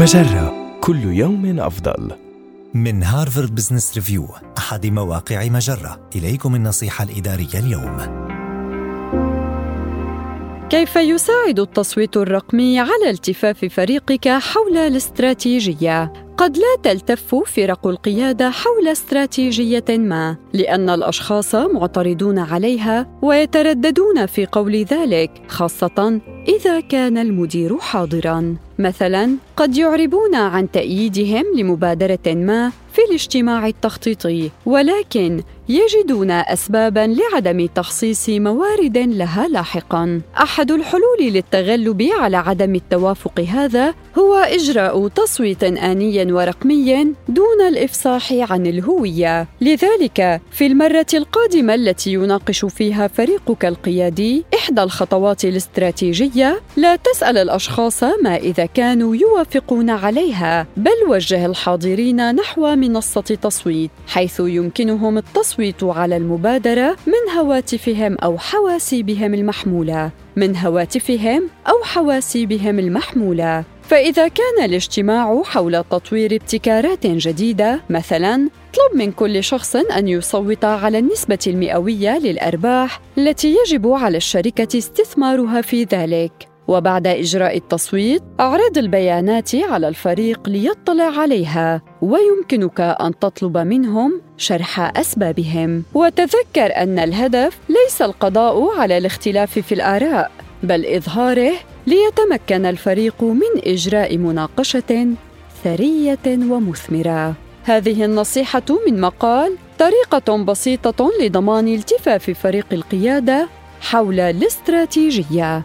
مجرة. كل يوم أفضل. من هارفارد بزنس ريفيو أحد مواقع مجرة. إليكم النصيحة الإدارية اليوم. كيف يساعد التصويت الرقمي على التفاف فريقك حول الاستراتيجية؟ قد لا تلتف فرق القيادة حول استراتيجية ما لأن الأشخاص معترضون عليها ويترددون في قول ذلك خاصة إذا كان المدير حاضرا مثلا قد يعربون عن تأييدهم لمبادرة ما في الاجتماع التخطيطي ولكن يجدون اسبابا لعدم تخصيص موارد لها لاحقا. أحد الحلول للتغلب على عدم التوافق هذا هو إجراء تصويت آني ورقمي دون الإفصاح عن الهوية. لذلك في المرة القادمة التي يناقش فيها فريقك القيادي إحدى الخطوات الاستراتيجية لا تسأل الأشخاص ما إذا كانوا يوافقون عليها بل وجه الحاضرين نحو منصه تصويت حيث يمكنهم التصويت على المبادرة من هواتفهم أو حواسيبهم المحمولة. من هواتفهم أو حواسيبهم المحمولة. فإذا كان الاجتماع حول تطوير ابتكارات جديدة مثلا اطلب من كل شخص أن يصوت على النسبة المئوية للأرباح التي يجب على الشركة استثمارها في ذلك. وبعد إجراء التصويت أعرض البيانات على الفريق ليطلع عليها ويمكنك أن تطلب منهم شرح أسبابهم وتذكر أن الهدف ليس القضاء على الاختلاف في الآراء بل إظهاره ليتمكن الفريق من إجراء مناقشة ثرية ومثمرة. هذه النصيحة من مقال طريقة بسيطة لضمان التفاف فريق القيادة حول الاستراتيجية.